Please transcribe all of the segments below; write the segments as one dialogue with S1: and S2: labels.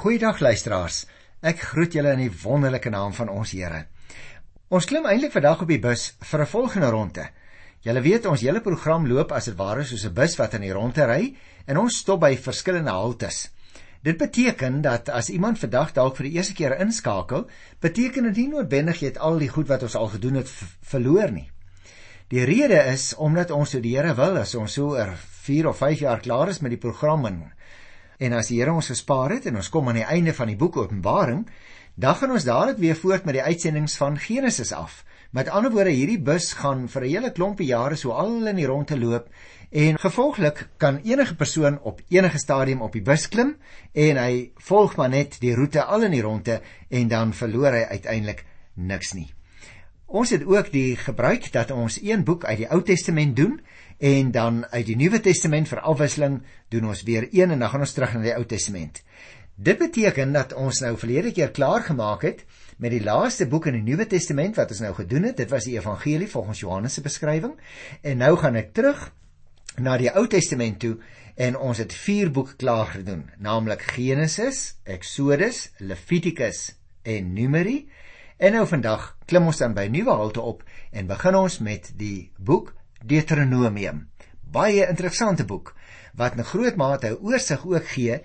S1: Goeiedag luisteraars. Ek groet julle in die wonderlike naam van ons Here. Ons klim eintlik vandag op die bus vir 'n volgende ronde. Julle weet ons hele program loop as dit ware soos 'n bus wat in die ronde ry en ons stop by verskillende haltes. Dit beteken dat as iemand vandag dalk vir die eerste keer inskakel, beteken dit nie noodwendig jy het al die goed wat ons al gedoen het verloor nie. Die rede is omdat ons so die Here wil as ons so oor 4 of 5 jaar klaar is met die program en En as die Here ons gespaar het en ons kom aan die einde van die boek Openbaring, dan gaan ons dadelik weer voort met die uitsendings van Genesis af. Met ander woorde, hierdie bus gaan vir 'n hele klompie jare so al in die rondte loop en gevolglik kan enige persoon op enige stadium op die bus klim en hy volg maar net die roete al in die rondte en dan verloor hy uiteindelik niks nie. Ons het ook die gebruik dat ons een boek uit die Ou Testament doen en dan uit die Nuwe Testament vir afwisseling doen ons weer een en dan gaan ons terug na die Ou Testament. Dit beteken dat ons nou verlede keer klaar gemaak het met die laaste boek in die Nuwe Testament wat ons nou gedoen het. Dit was die Evangelie volgens Johannes se beskrywing. En nou gaan ek terug na die Ou Testament toe en ons het vier boeke klaar gedoen, naamlik Genesis, Exodus, Levitikus en Numeri. En nou vandag klim ons dan by nuwe halte op en begin ons met die boek Deuteronomium. Baie interessante boek wat 'n groot mate 'n oorsig ook gee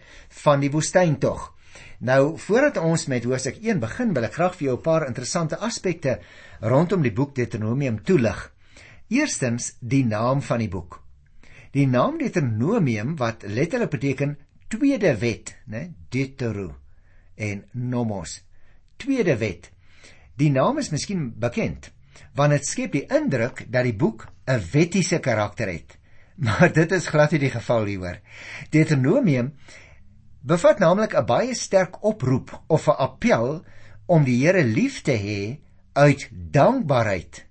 S1: van die woestyntog. Nou, voordat ons met hoofstuk 1 begin, wil ek graag vir jou 'n paar interessante aspekte rondom die boek Deuteronomium toelig. Eerstens, die naam van die boek. Die naam Deuteronomium wat letterlik beteken tweede wet, né? Deutero en nomos. Tweede wet. Die naam is miskien bekend want dit skep die indruk dat die boek 'n wettiese karakter het. Maar dit is glad nie die geval hieroor. Deuteronomium bevat naamlik 'n baie sterk oproep of 'n appel om die Here lief te hê uit dankbaarheid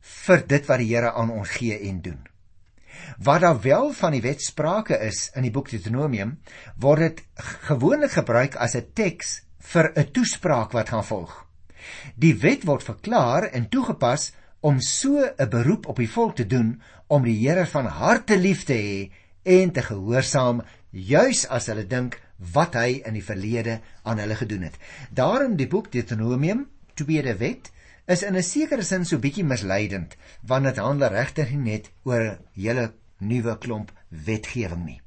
S1: vir dit wat die Here aan ons gee en doen. Wat daar wel van die wet sprake is in die boek Deuteronomium, word dit gewoonlik gebruik as 'n teks vir 'n toespraak wat gaan volg. Die wet word verklaar en toegepas om so 'n beroep op die volk te doen om die Here van harte lief te hê en te gehoorsaam juis as hulle dink wat hy in die verlede aan hulle gedoen het. Daarom die boek Deuteronomium, tweede wet, is in 'n sekere sin so bietjie misleidend want dit handel regtig net oor 'n hele nuwe klomp wetgewing nie.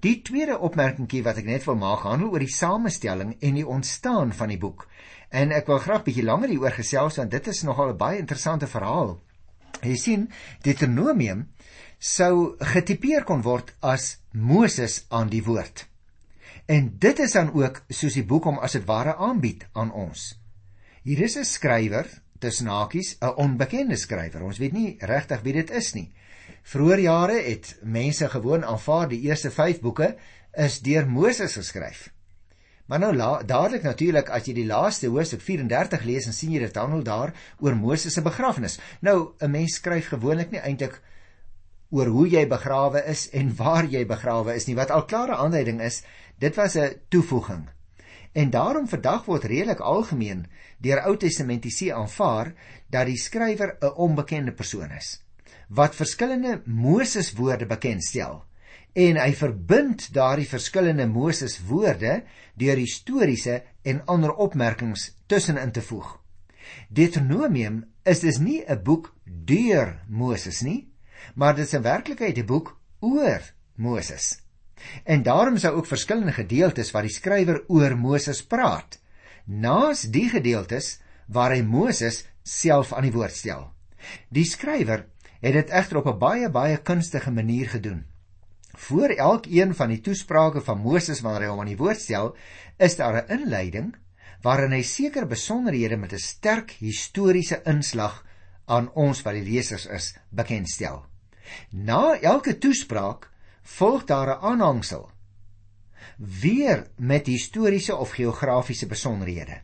S1: Die tweede opmerkingie wat ek net wil maak, handel oor die samestelling en die ontstaan van die boek. En ek wil graag bietjie langer hieroor gesels want dit is nogal 'n baie interessante verhaal. Jy sien, Deuteronomium sou getipeer kon word as Moses aan die woord. En dit is dan ook soos die boek hom as dit ware aanbied aan ons. Hier is 'n skrywer, tussen hakies, 'n onbekende skrywer. Ons weet nie regtig wie dit is nie. Vroeger jare het mense gewoon aanvaar die eerste 5 boeke is deur Moses geskryf. Maar nou dadelik natuurlik as jy die laaste hoofstuk 34 lees en sien jy dit handel daar oor Moses se begrafnis. Nou 'n mens skryf gewoonlik nie eintlik oor hoe jy begrawe is en waar jy begrawe is nie. Wat al klare aanduiding is, dit was 'n toevoeging. En daarom vandag word redelik algemeen deur Ou Testamentiese aanvaar dat die skrywer 'n onbekende persoon is wat verskillende Moses woorde bekendstel en hy verbind daardie verskillende Moses woorde deur historiese en ander opmerkings tussenin te voeg. Deuteronomium is dus nie 'n boek deur Moses nie, maar dit is in werklikheid 'n boek oor Moses. En daarom sou ook verskillende gedeeltes waar die skrywer oor Moses praat, naas die gedeeltes waar hy Moses self aan die woord stel. Die skrywer het dit egter op 'n baie baie kunstige manier gedoen. Voor elkeen van die toesprake van Moses wanneer hy hom aan die woord stel, is daar 'n inleiding waarin hy sekere besonderhede met 'n sterk historiese inslag aan ons wat die lesers is bekendstel. Na elke toespraak volg daar 'n aanhangsel weer met historiese of geografiese besonderhede.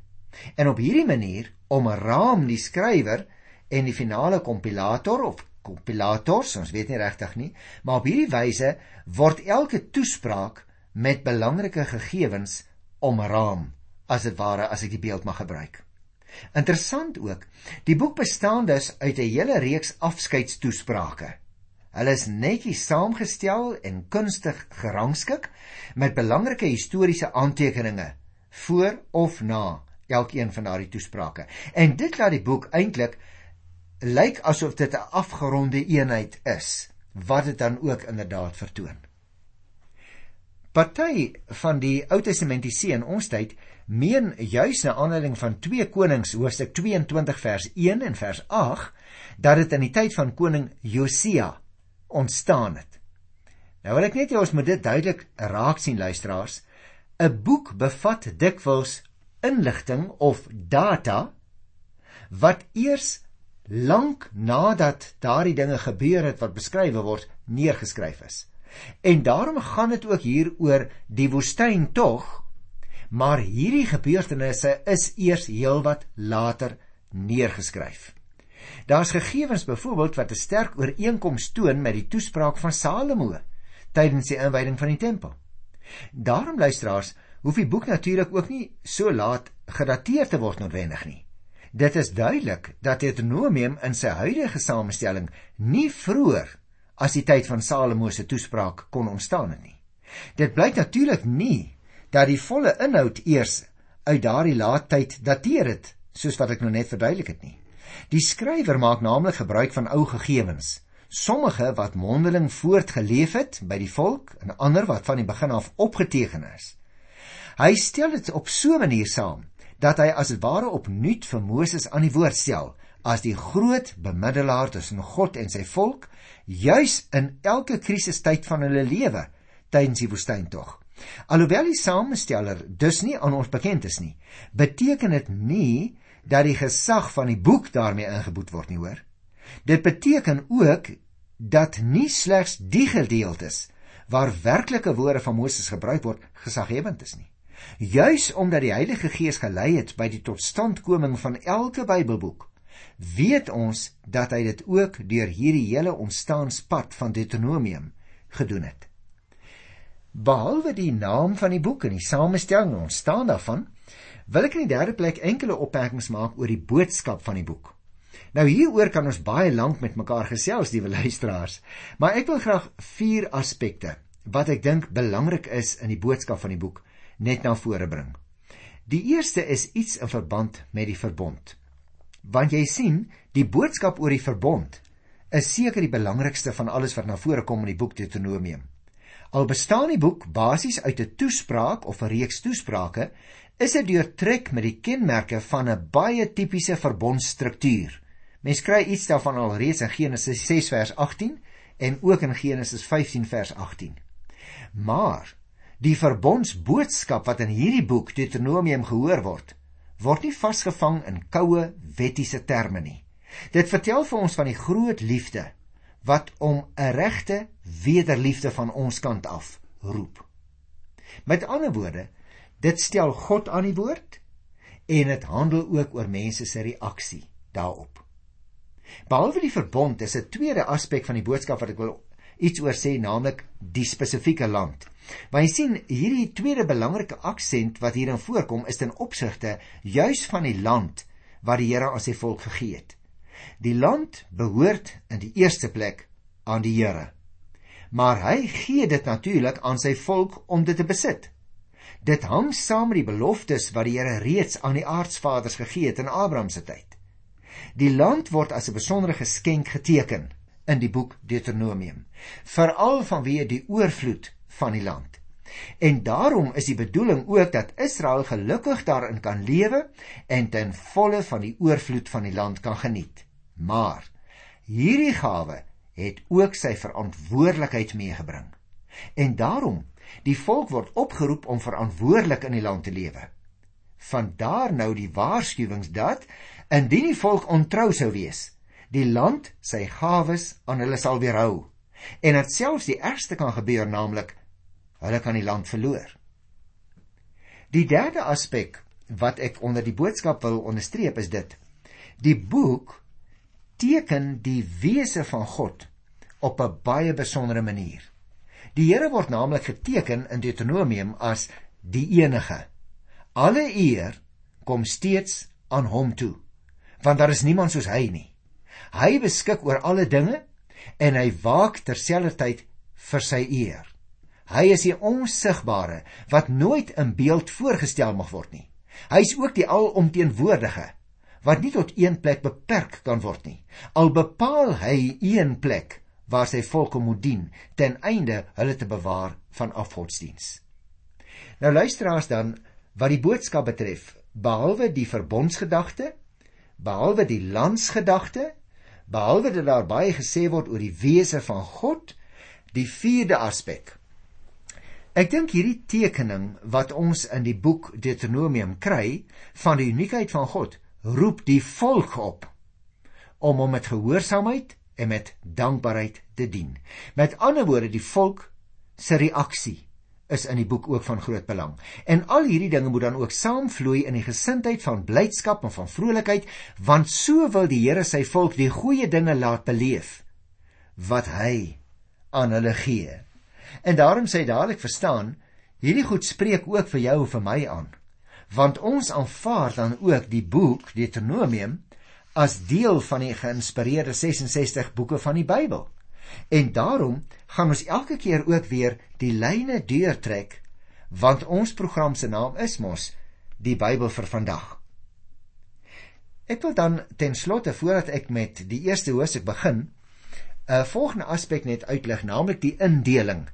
S1: En op hierdie manier omraam die skrywer en die finale kompilator of kompilators, ons weet nie regtig nie, maar op hierdie wyse word elke toespraak met belangrike gegevens omraam, as dit ware as ek die beeld mag gebruik. Interessant ook, die boek bestaan dus uit 'n hele reeks afskeidstoesprake. Hulle is netjies saamgestel en kunstig gerangskik met belangrike historiese aantekeninge voor of na elkeen van daardie toesprake. En dit laat die boek eintlik lyk asof dit 'n afgeronde eenheid is wat dit dan ook inderdaad vertoon. Party van die Ou Testamentiese in ons tyd meen juis na aanleiding van 2 Konings hoofstuk 22 vers 1 en vers 8 dat dit in die tyd van koning Josia ontstaan het. Nou wil ek net hê ons moet dit duidelik raak sien luisteraars. 'n Boek bevat dikwels inligting of data wat eers lank nadat daardie dinge gebeur het wat beskryf word neergeskryf is. En daarom gaan dit ook hier oor die woestyn tog, maar hierdie gebeurtenisse is eers heelwat later neergeskryf. Daar's gegevens byvoorbeeld wat 'n sterk ooreenkoms toon met die toespraak van Salomo tydens die inwyding van die tempel. Daarom luisteraars, hoef die boek natuurlik ook nie so laat gedateer te word noodwendig nie. Dit is duidelik dat Deuteronomium in sy huidige samestelling nie vroeër as die tyd van Salomo se toespraak kon ontstaan nie. Dit blyk natuurlik nie dat die volle inhoud eers uit daardie laat tyd dateer het, soos wat ek nou net verduidelik het nie. Die skrywer maak naamlik gebruik van ou gegevens, sommige wat mondeling voortgeleef het by die volk en ander wat van die begin af opgeteken is. Hy stel dit op so 'n manier saam dat hy as ware opnuut vir Moses aan die woord stel as die groot bemiddelaar tussen God en sy volk juis in elke krisistyd van hulle lewe tydens die woestyntog. Alhoewel die samesteller dus nie aan ons bekend is nie, beteken dit nie dat die gesag van die boek daarmee ingeboet word nie, hoor. Dit beteken ook dat nie slegs die gedeeltes waar werklike woorde van Moses gebruik word gesaghebend is nie. Juis omdat die Heilige Gees gelei het by die totstandkoming van elke Bybelboek, weet ons dat hy dit ook deur hierdie hele ontstaanspad van Deuteronomium gedoen het. Behalwe die naam van die boek en die samestelling en ontstaan daarvan, wil ek in die derde plek enkele opmerkings maak oor die boodskap van die boek. Nou hieroor kan ons baie lank met mekaar gesels, liewe luisteraars, maar ek wil graag vier aspekte wat ek dink belangrik is in die boodskap van die boek net na vore bring. Die eerste is iets in verband met die verbond. Want jy sien, die boodskap oor die verbond is seker die belangrikste van alles wat na vore kom in die boek Deuteronomium. Al bestaan die boek basies uit 'n toespraak of 'n reeks toesprake, is dit deurtrek met die kenmerke van 'n baie tipiese verbondstruktuur. Mens kry iets daarvan alreeds in Genesis 6 vers 18 en ook in Genesis 15 vers 18. Maar Die verbondsboodskap wat in hierdie boek Deuteronomium gehoor word, word nie vasgevang in koue wettiese terme nie. Dit vertel vir ons van die groot liefde wat om 'n regte wederliefde van ons kant af roep. Met ander woorde, dit stel God aan die woord en dit handel ook oor mense se reaksie daarop. Behalwe die verbond is 'n tweede aspek van die boodskap wat ek wil iets oor sê, naamlik die spesifieke land. Want jy sien, hierdie tweede belangrike aksent wat hierin voorkom is ten opsigte juis van die land wat die Here aan sy volk gegee het. Die land behoort in die eerste plek aan die Here. Maar hy gee dit natuurlik aan sy volk om dit te besit. Dit hang saam met die beloftes wat die Here reeds aan die aardsvaders gegee het in Abraham se tyd. Die land word as 'n besondere geskenk geteken in die boek Deuteronomium, veral vanweë die oorvloed van die land. En daarom is die bedoeling ook dat Israel gelukkig daarin kan lewe en ten volle van die oorvloed van die land kan geniet. Maar hierdie gawe het ook sy verantwoordelikheid meegebring. En daarom die volk word opgeroep om verantwoordelik in die land te lewe. Vandaar nou die waarskuwings dat indien die volk ontrou sou wees, die land sy gawes aan hulle sal weerhou en dat selfs die ergste kan gebeur naamlik hulle kan die land verloor. Die derde aspek wat ek onder die boodskap wil onderstreep is dit: die boek teken die wese van God op 'n baie besondere manier. Die Here word naamlik geteken in Deuteronomium as die enige. Alle eer kom steeds aan hom toe, want daar is niemand soos hy nie. Hy beskik oor alle dinge en hy waak terselfdertyd vir sy eer. Hy is die onsigbare wat nooit in beeld voorgestel mag word nie. Hy is ook die alomteenwoordige wat nie tot een plek beperk kan word nie. Al bepaal hy een plek waar sy volke moet dien ten einde hulle te bewaar van afgodsdiens. Nou luisteraars dan wat die boodskap betref, behalwe die verbondsgedagte, behalwe die landsgedagte, behalwe dat daar baie gesê word oor die wese van God, die vierde aspek. Ek dink hierdie tekening wat ons in die boek Deuteronomium kry van die uniekheid van God, roep die volk op om hom met gehoorsaamheid en met dankbaarheid te dien. Met ander woorde, die volk se reaksie is in die boek ook van groot belang. En al hierdie dinge moet dan ook saamvloei in die gesindheid van blydskap en van vrolikheid, want so wil die Here sy volk die goeie dinge laat beleef wat hy aan hulle gee. En daarom sê dadelik verstaan, hierdie goed spreek ook vir jou en vir my aan. Want ons aanvaar dan ook die boek Deuteronomium as deel van die geïnspireerde 66 boeke van die Bybel. En daarom gaan ons elke keer ook weer die lyne deurtrek want ons program se naam is mos die Bybel vir vandag. Ek wil dan ten slotte voordat ek met die eerste hoofstuk begin, 'n volgende aspek net uitlig, naamlik die indeling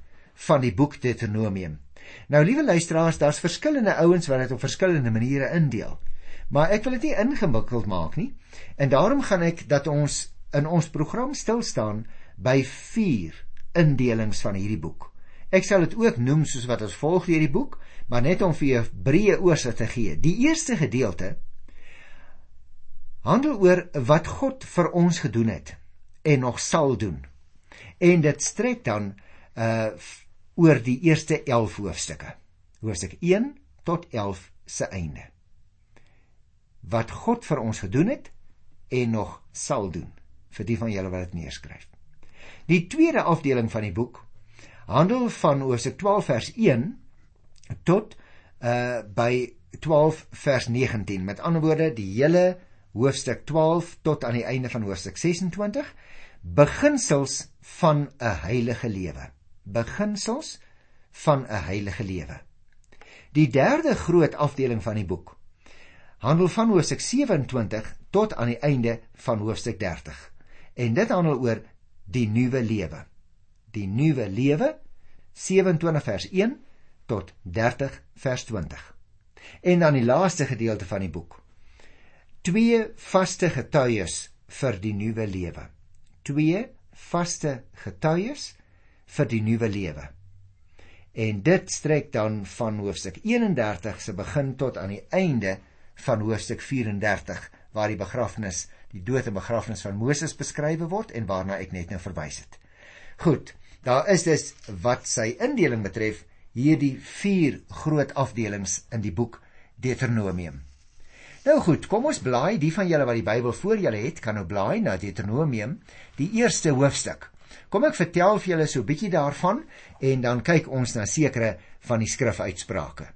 S1: van die boek Deuteronomium. Nou liewe luisteraars, daar's verskillende ouens wat dit op verskillende maniere indeel. Maar ek wil dit nie ingewikkeld maak nie. En daarom gaan ek dat ons in ons program stil staan by 4 indelings van hierdie boek. Ek sal dit ook noem soos wat ons volg hierdie boek, maar net om vir 'n breë oorsig te gee. Die eerste gedeelte handel oor wat God vir ons gedoen het en nog sal doen. En dit strek dan uh oor die eerste 11 hoofstukke. Hoofstuk 1 tot 11 se einde wat God vir ons gedoen het en nog sal doen vir die van julle wat dit neerskryf. Die tweede afdeling van die boek handel van Hoofstuk 12 vers 1 tot uh by 12 vers 19. Met ander woorde, die hele hoofstuk 12 tot aan die einde van hoofstuk 26 beginsels van 'n heilige lewe. Beginsels van 'n heilige lewe. Die derde groot afdeling van die boek handel van hoofstuk 27 tot aan die einde van hoofstuk 30. En dit handel oor die nuwe lewe. Die nuwe lewe 27 vers 1 tot 30 vers 20. En dan die laaste gedeelte van die boek. Twee vaste getuies vir die nuwe lewe. Twee vaste getuies vir die nuwe lewe. En dit strek dan van hoofstuk 31 se begin tot aan die einde van hoofstuk 34 waar die begrafnis, die dood en begrafnis van Moses beskryf word en waarna ek net nou verwys het. Goed, daar is dus wat sy indeling betref hierdie vier groot afdelings in die boek Deuteronomium. Nou goed, kom ons blaai, die van julle wat die Bybel voor julle het, kan nou blaai na Deuteronomium, die eerste hoofstuk. Kom ek vertel vir julle so 'n bietjie daarvan en dan kyk ons na sekere van die skrifuitsprake.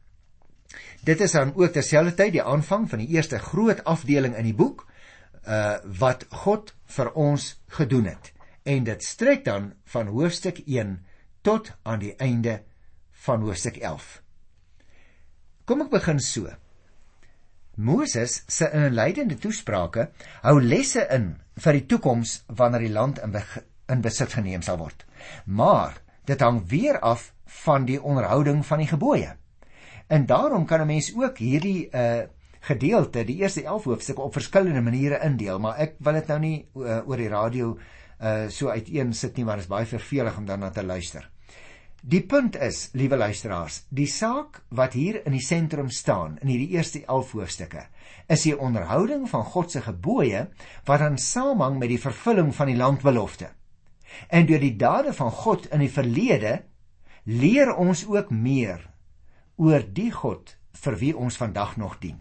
S1: Dit is dan ook terselfdertyd die aanvang van die eerste groot afdeling in die boek uh wat God vir ons gedoen het. En dit strek dan van hoofstuk 1 tot aan die einde van hoofstuk 11. Kom ek begin so. Moses se inleidende toesprake hou lesse in vir die toekoms wanneer die land in, in besit geneem sal word. Maar dit hang weer af van die onderhouding van die gebooie. En daarom kan 'n mens ook hierdie uh gedeelte, die eerste 11 hoofstukke op verskillende maniere indeel, maar ek wil dit nou nie uh, oor die radio uh so uiteen sit nie, want dit is baie vervelig om daarna te luister. Die punt is, liewe luisteraars, die saak wat hier in die sentrum staan in hierdie eerste 11 hoofstukke, is die onderhouding van God se gebooie wat aan samehang met die vervulling van die landbelofte. En deur die dade van God in die verlede leer ons ook meer oor die God vir wie ons vandag nog dien.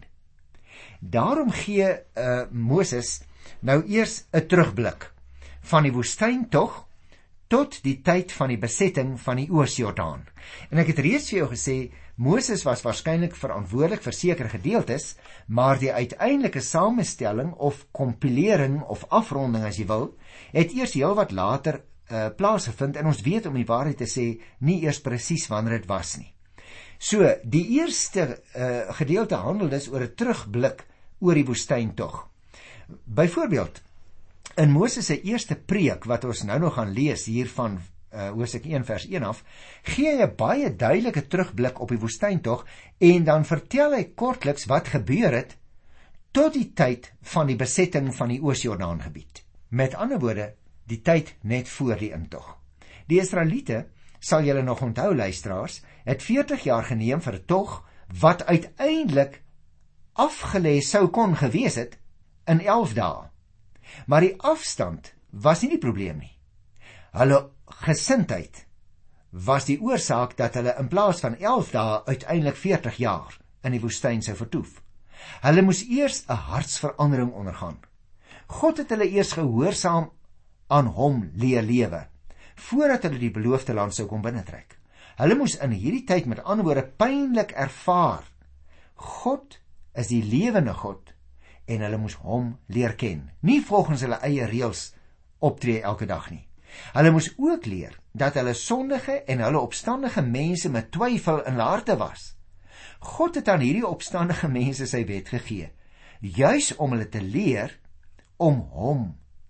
S1: Daarom gee uh, Moses nou eers 'n terugblik van die woestyntog tot die tyd van die besetting van die Oos-Jordaan. En ek het reeds vir jou gesê Moses was waarskynlik verantwoordelik vir sekere gedeeltes, maar die uiteindelike samestelling of kompilering of afronding as jy wil, het eers heelwat later uh, plaasgevind en ons weet om die waarheid te sê nie eers presies wanneer dit was nie. So, die eerste uh, gedeelte handel dus oor 'n terugblik oor die woestyntog. Byvoorbeeld in Moses se eerste preek wat ons nou nog gaan lees hier van uh, Hosea 1 vers 1 af, gee hy 'n baie duidelike terugblik op die woestyntog en dan vertel hy kortliks wat gebeur het tot die tyd van die besetting van die Oos-Jordaan gebied. Met ander woorde, die tyd net voor die intog. Die Israeliete, sal julle nog onthou luisteraars, het 40 jaar geneem vir 'n tog wat uiteindelik afgelê sou kon gewees het in 11 dae. Maar die afstand was nie die probleem nie. Hulle gesindheid was die oorsaak dat hulle in plaas van 11 dae uiteindelik 40 jaar in die woestyn sou vertoef. Hulle moes eers 'n hartsverandering ondergaan. God het hulle eers gehoorsaam aan hom leer lewe voordat hulle die beloofde land sou kom binnetrek. Hulle moes in hierdie tyd met ander woorde pynlik ervaar God is die lewende God en hulle moes hom leer ken, nie volgens hulle eie reëls optree elke dag nie. Hulle moes ook leer dat hulle sondige en hulle opstandige mense met twyfel in hulle harte was. God het aan hierdie opstandige mense sy wet gegee, juis om hulle te leer om hom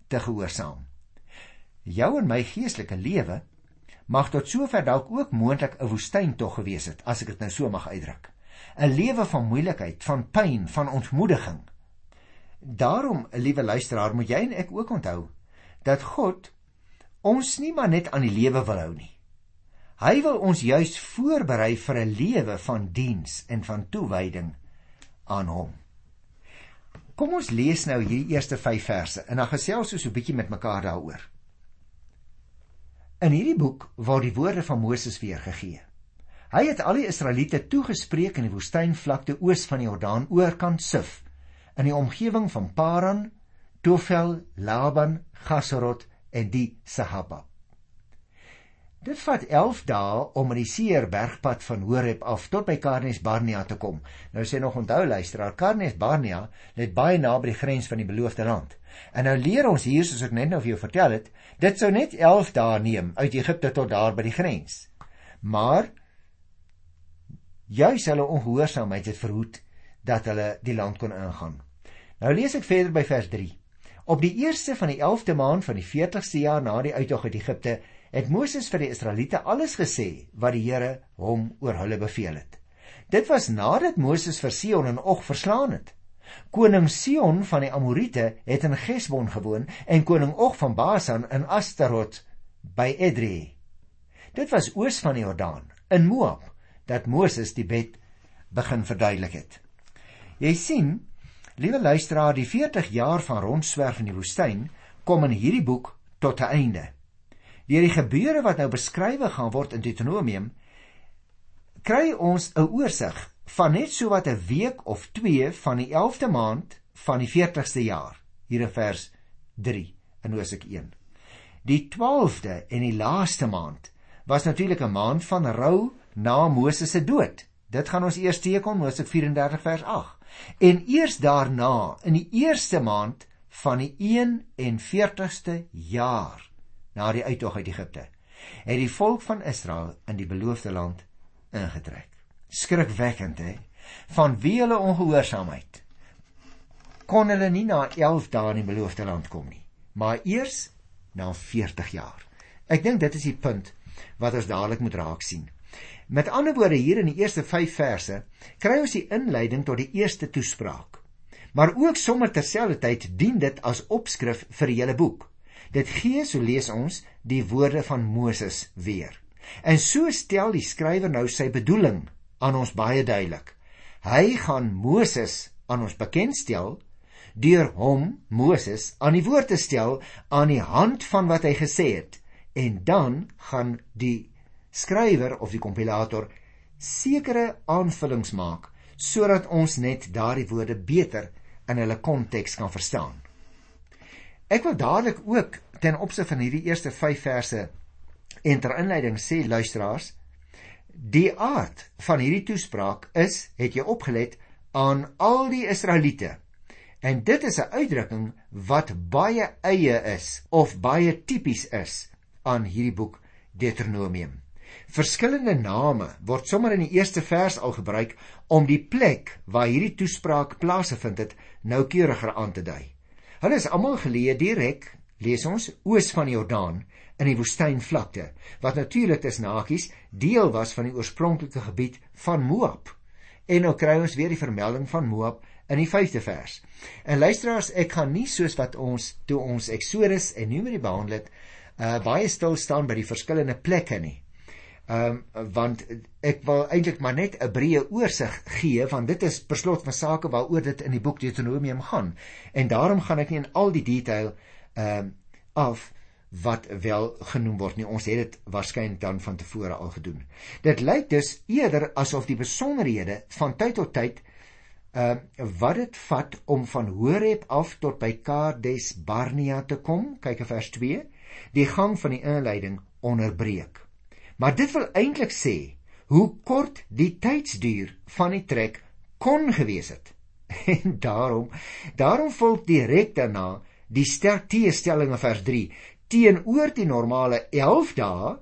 S1: te gehoorsaam. Jou en my geestelike lewe mag tot sover dalk ook moontlik 'n woestyn tog gewees het, as ek dit nou so mag uitdruk. 'n Lewe van moeilikheid, van pyn, van ontmoediging, Daarom, liewe luisteraar, moet jy en ek ook onthou dat God ons nie maar net aan die lewe wil hou nie. Hy wil ons juis voorberei vir 'n lewe van diens en van toewyding aan hom. Kom ons lees nou hierdie eerste 5 verse en dan gesels ons so 'n bietjie met mekaar daaroor. In hierdie boek word die woorde van Moses weergegee. Hy het al die Israeliete toegespreek in die woestynvlakte oos van die Jordaan oorkant Sif in die omgewing van Paran, Tofel, Laban, Gasserot en die Sahaba. Dit vat 11 dae om aan die Seerbergpad van Horeb af tot by Karnes Barnea te kom. Nou sê nog onthou luisteraar, Karnes Barnea lê baie naby die grens van die beloofde land. En nou leer ons hier soos ek net nou vir jou vertel het, dit sou net 11 dae neem uit Egipte tot daar by die grens. Maar juis hulle ongehoorsaamheid het verhoed dat hulle die land kon ingaan. Nou lees ek verder by vers 3. Op die eerste van die 11de maand van die 40ste jaar na die uittog uit Egipte, het Moses vir die Israeliete alles gesê wat die Here hom oor hulle beveel het. Dit was nadat Moses vir Sion en Og verslaan het. Koning Sion van die Amorite het in Gesbon gewoon en koning Og van Basan in Astarot by Edrei. Dit was oos van die Jordaan in Moab dat Moses die wet begin verduidelik het. Jy sien, Liewe luisteraar, die 40 jaar van rondswerf in die woestyn kom in hierdie boek tot 'n einde. Deur die gebeure wat nou beskrywe gaan word in Deuteronomium, kry ons 'n oorsig van net so wat 'n week of 2 van die 11de maand van die 40ste jaar, hier in vers 3 in Hosea 1. Die 12de en die laaste maand was natuurlik 'n maand van rou na Moses se dood. Dit gaan ons eers teekom Hosea 34 vers 8. En eers daarna, in die eerste maand van die 41ste jaar na die uittog uit Egipte, het die volk van Israel in die beloofde land ingetrek. Skrikwekkend, hè? Van wie hulle ongehoorsaamheid kon hulle nie na 11 dae in die beloofde land kom nie, maar eers na 40 jaar. Ek dink dit is die punt wat ons dadelik moet raak sien. Met ander woorde hier in die eerste 5 verse kry ons die inleiding tot die eerste toespraak. Maar ook sommer terselfdertyd dien dit as opskrif vir die hele boek. Dit gee, so lees ons, die woorde van Moses weer. En so stel die skrywer nou sy bedoeling aan ons baie duidelik. Hy gaan Moses aan ons bekendstel deur hom Moses aan die woord te stel aan die hand van wat hy gesê het en dan gaan die skrywer of die kompilator sekere aanvullings maak sodat ons net daardie woorde beter in hulle konteks kan verstaan. Ek wil dadelik ook ten opsigte van hierdie eerste 5 verse En ter inleiding sê luisteraars, die aard van hierdie toespraak is, het jy opgelet, aan al die Israeliete. En dit is 'n uitdrukking wat baie eie is of baie tipies is aan hierdie boek Deuteronomium. Verskillende name word sommer in die eerste vers al gebruik om die plek waar hierdie toespraak plaasgevind het noukeuriger aan te dui. Hulle is almal geleë direk, lees ons, oos van die Jordaan in die woestynvlakte, wat natuurlik tussen hakies deel was van die oorspronklike gebied van Moab. En nou kry ons weer die vermelding van Moab in die 5de vers. En luisteraars, ek gaan nie soos wat ons toe ons Eksodus en Numeri behandel het, uh, baie stil staan by die verskillende plekke nie. Ehm um, want ek wil eintlik maar net 'n breë oorsig gee van dit is beslot van sake waaroor dit in die boek Deuteronomium gaan. En daarom gaan ek nie in al die detail ehm um, af wat wel genoem word nie. Ons het dit waarskynlik dan van tevore al gedoen. Dit lyk dus eerder asof die besonderhede van tyd tot tyd ehm uh, wat dit vat om van Horeb af tot by Kadesh Barnea te kom, kyk in vers 2 die gang van die inleiding onderbreek. Maar dit wil eintlik sê hoe kort die tydsduur van die trek kon gewees het. En daarom, daarom volg direk daarna die sterk teestelling in vers 3 teenoor die normale 11 dae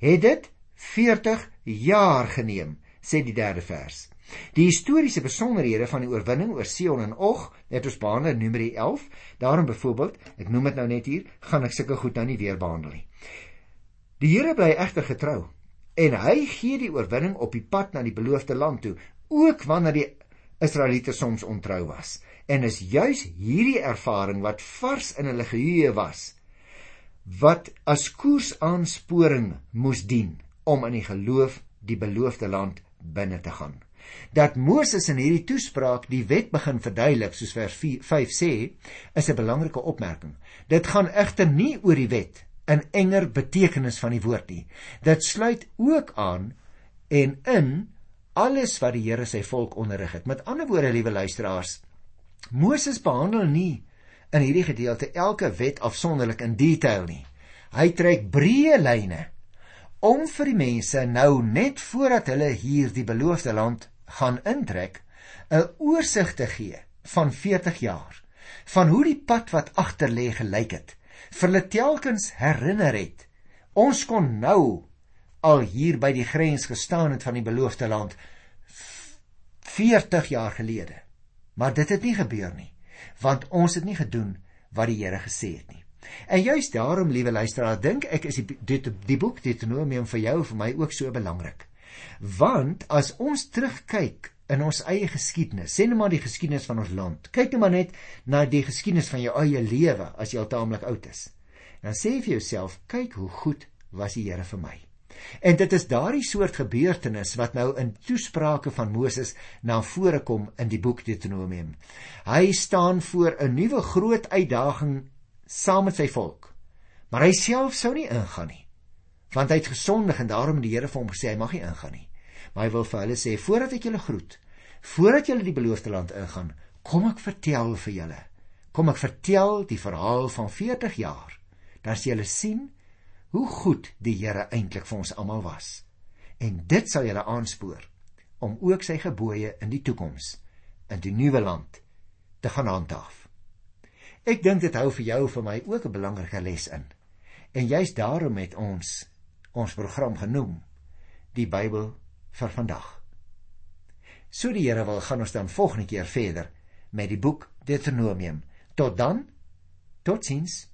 S1: het dit 40 jaar geneem, sê die derde vers. Die historiese besonderhede van die oorwinning oor Sion en Og het ons behandel in Numeri 11. Daarom byvoorbeeld, ek noem dit nou net hier, gaan ek sulke goed nou nie weer behandel nie. Die Here bly egter getrou en hy gee die oorwinning op die pad na die beloofde land toe, ook wanneer die Israeliete soms ontrou was. En is juis hierdie ervaring wat vars in hulle geheue was, wat as koersaansporing moes dien om in die geloof die beloofde land binne te gaan dat Moses in hierdie toespraak die wet begin verduidelik soos vers 5 sê, is 'n belangrike opmerking. Dit gaan egter nie oor die wet in enger betekenis van die woord nie. Dit sluit ook aan en in alles wat die Here sy volk onderrig het. Met ander woorde, liewe luisteraars, Moses behandel nie in hierdie gedeelte elke wet afsonderlik in detail nie. Hy trek breë lyne om vir die mense nou net voordat hulle hier die beloofde land gaan intrek 'n oorsig te gee van 40 jaar van hoe die pad wat agter lê gelyk het vir hulle telkens herinner het ons kon nou al hier by die grens gestaan het van die beloofde land 40 jaar gelede. Maar dit het nie gebeur nie want ons het nie gedoen wat die Here gesê het nie. En juist daarom liewe luisteraar dink ek is die die, die boek Deuteronomium vir jou vir my ook so belangrik. Want as ons terugkyk in ons eie geskiedenis, sê net maar die geskiedenis van ons land. Kyk net maar net na die geskiedenis van jou eie lewe as jy al taamlik oud is. Dan sê vir jouself, kyk hoe goed was die Here vir my. En dit is daardie soort gebeurtenis wat nou in toesprake van Moses na vore kom in die boek Deuteronomium. Hy staan voor 'n nuwe groot uitdaging saam met sy volk. Maar hy self sou nie ingaan nie. Want hy het gesondig en daarom het die Here vir hom gesê hy mag nie ingaan nie hy wil vir hulle sê voordat ek julle groet, voordat julle die beloofde land ingaan, kom ek vertel vir julle. Kom ek vertel die verhaal van 40 jaar. Dan sal julle sien hoe goed die Here eintlik vir ons almal was. En dit sal julle aanspoor om ook sy gebooie in die toekoms in die nuwe land te gaan handhaaf. Ek dink dit hou vir jou vir my ook 'n belangrike les in. En juist daarom het ons ons program genoem die Bybel vir vandag. So die Here wil gaan ons dan volgende keer verder met die boek Deuteronomium. Tot dan. Totsiens.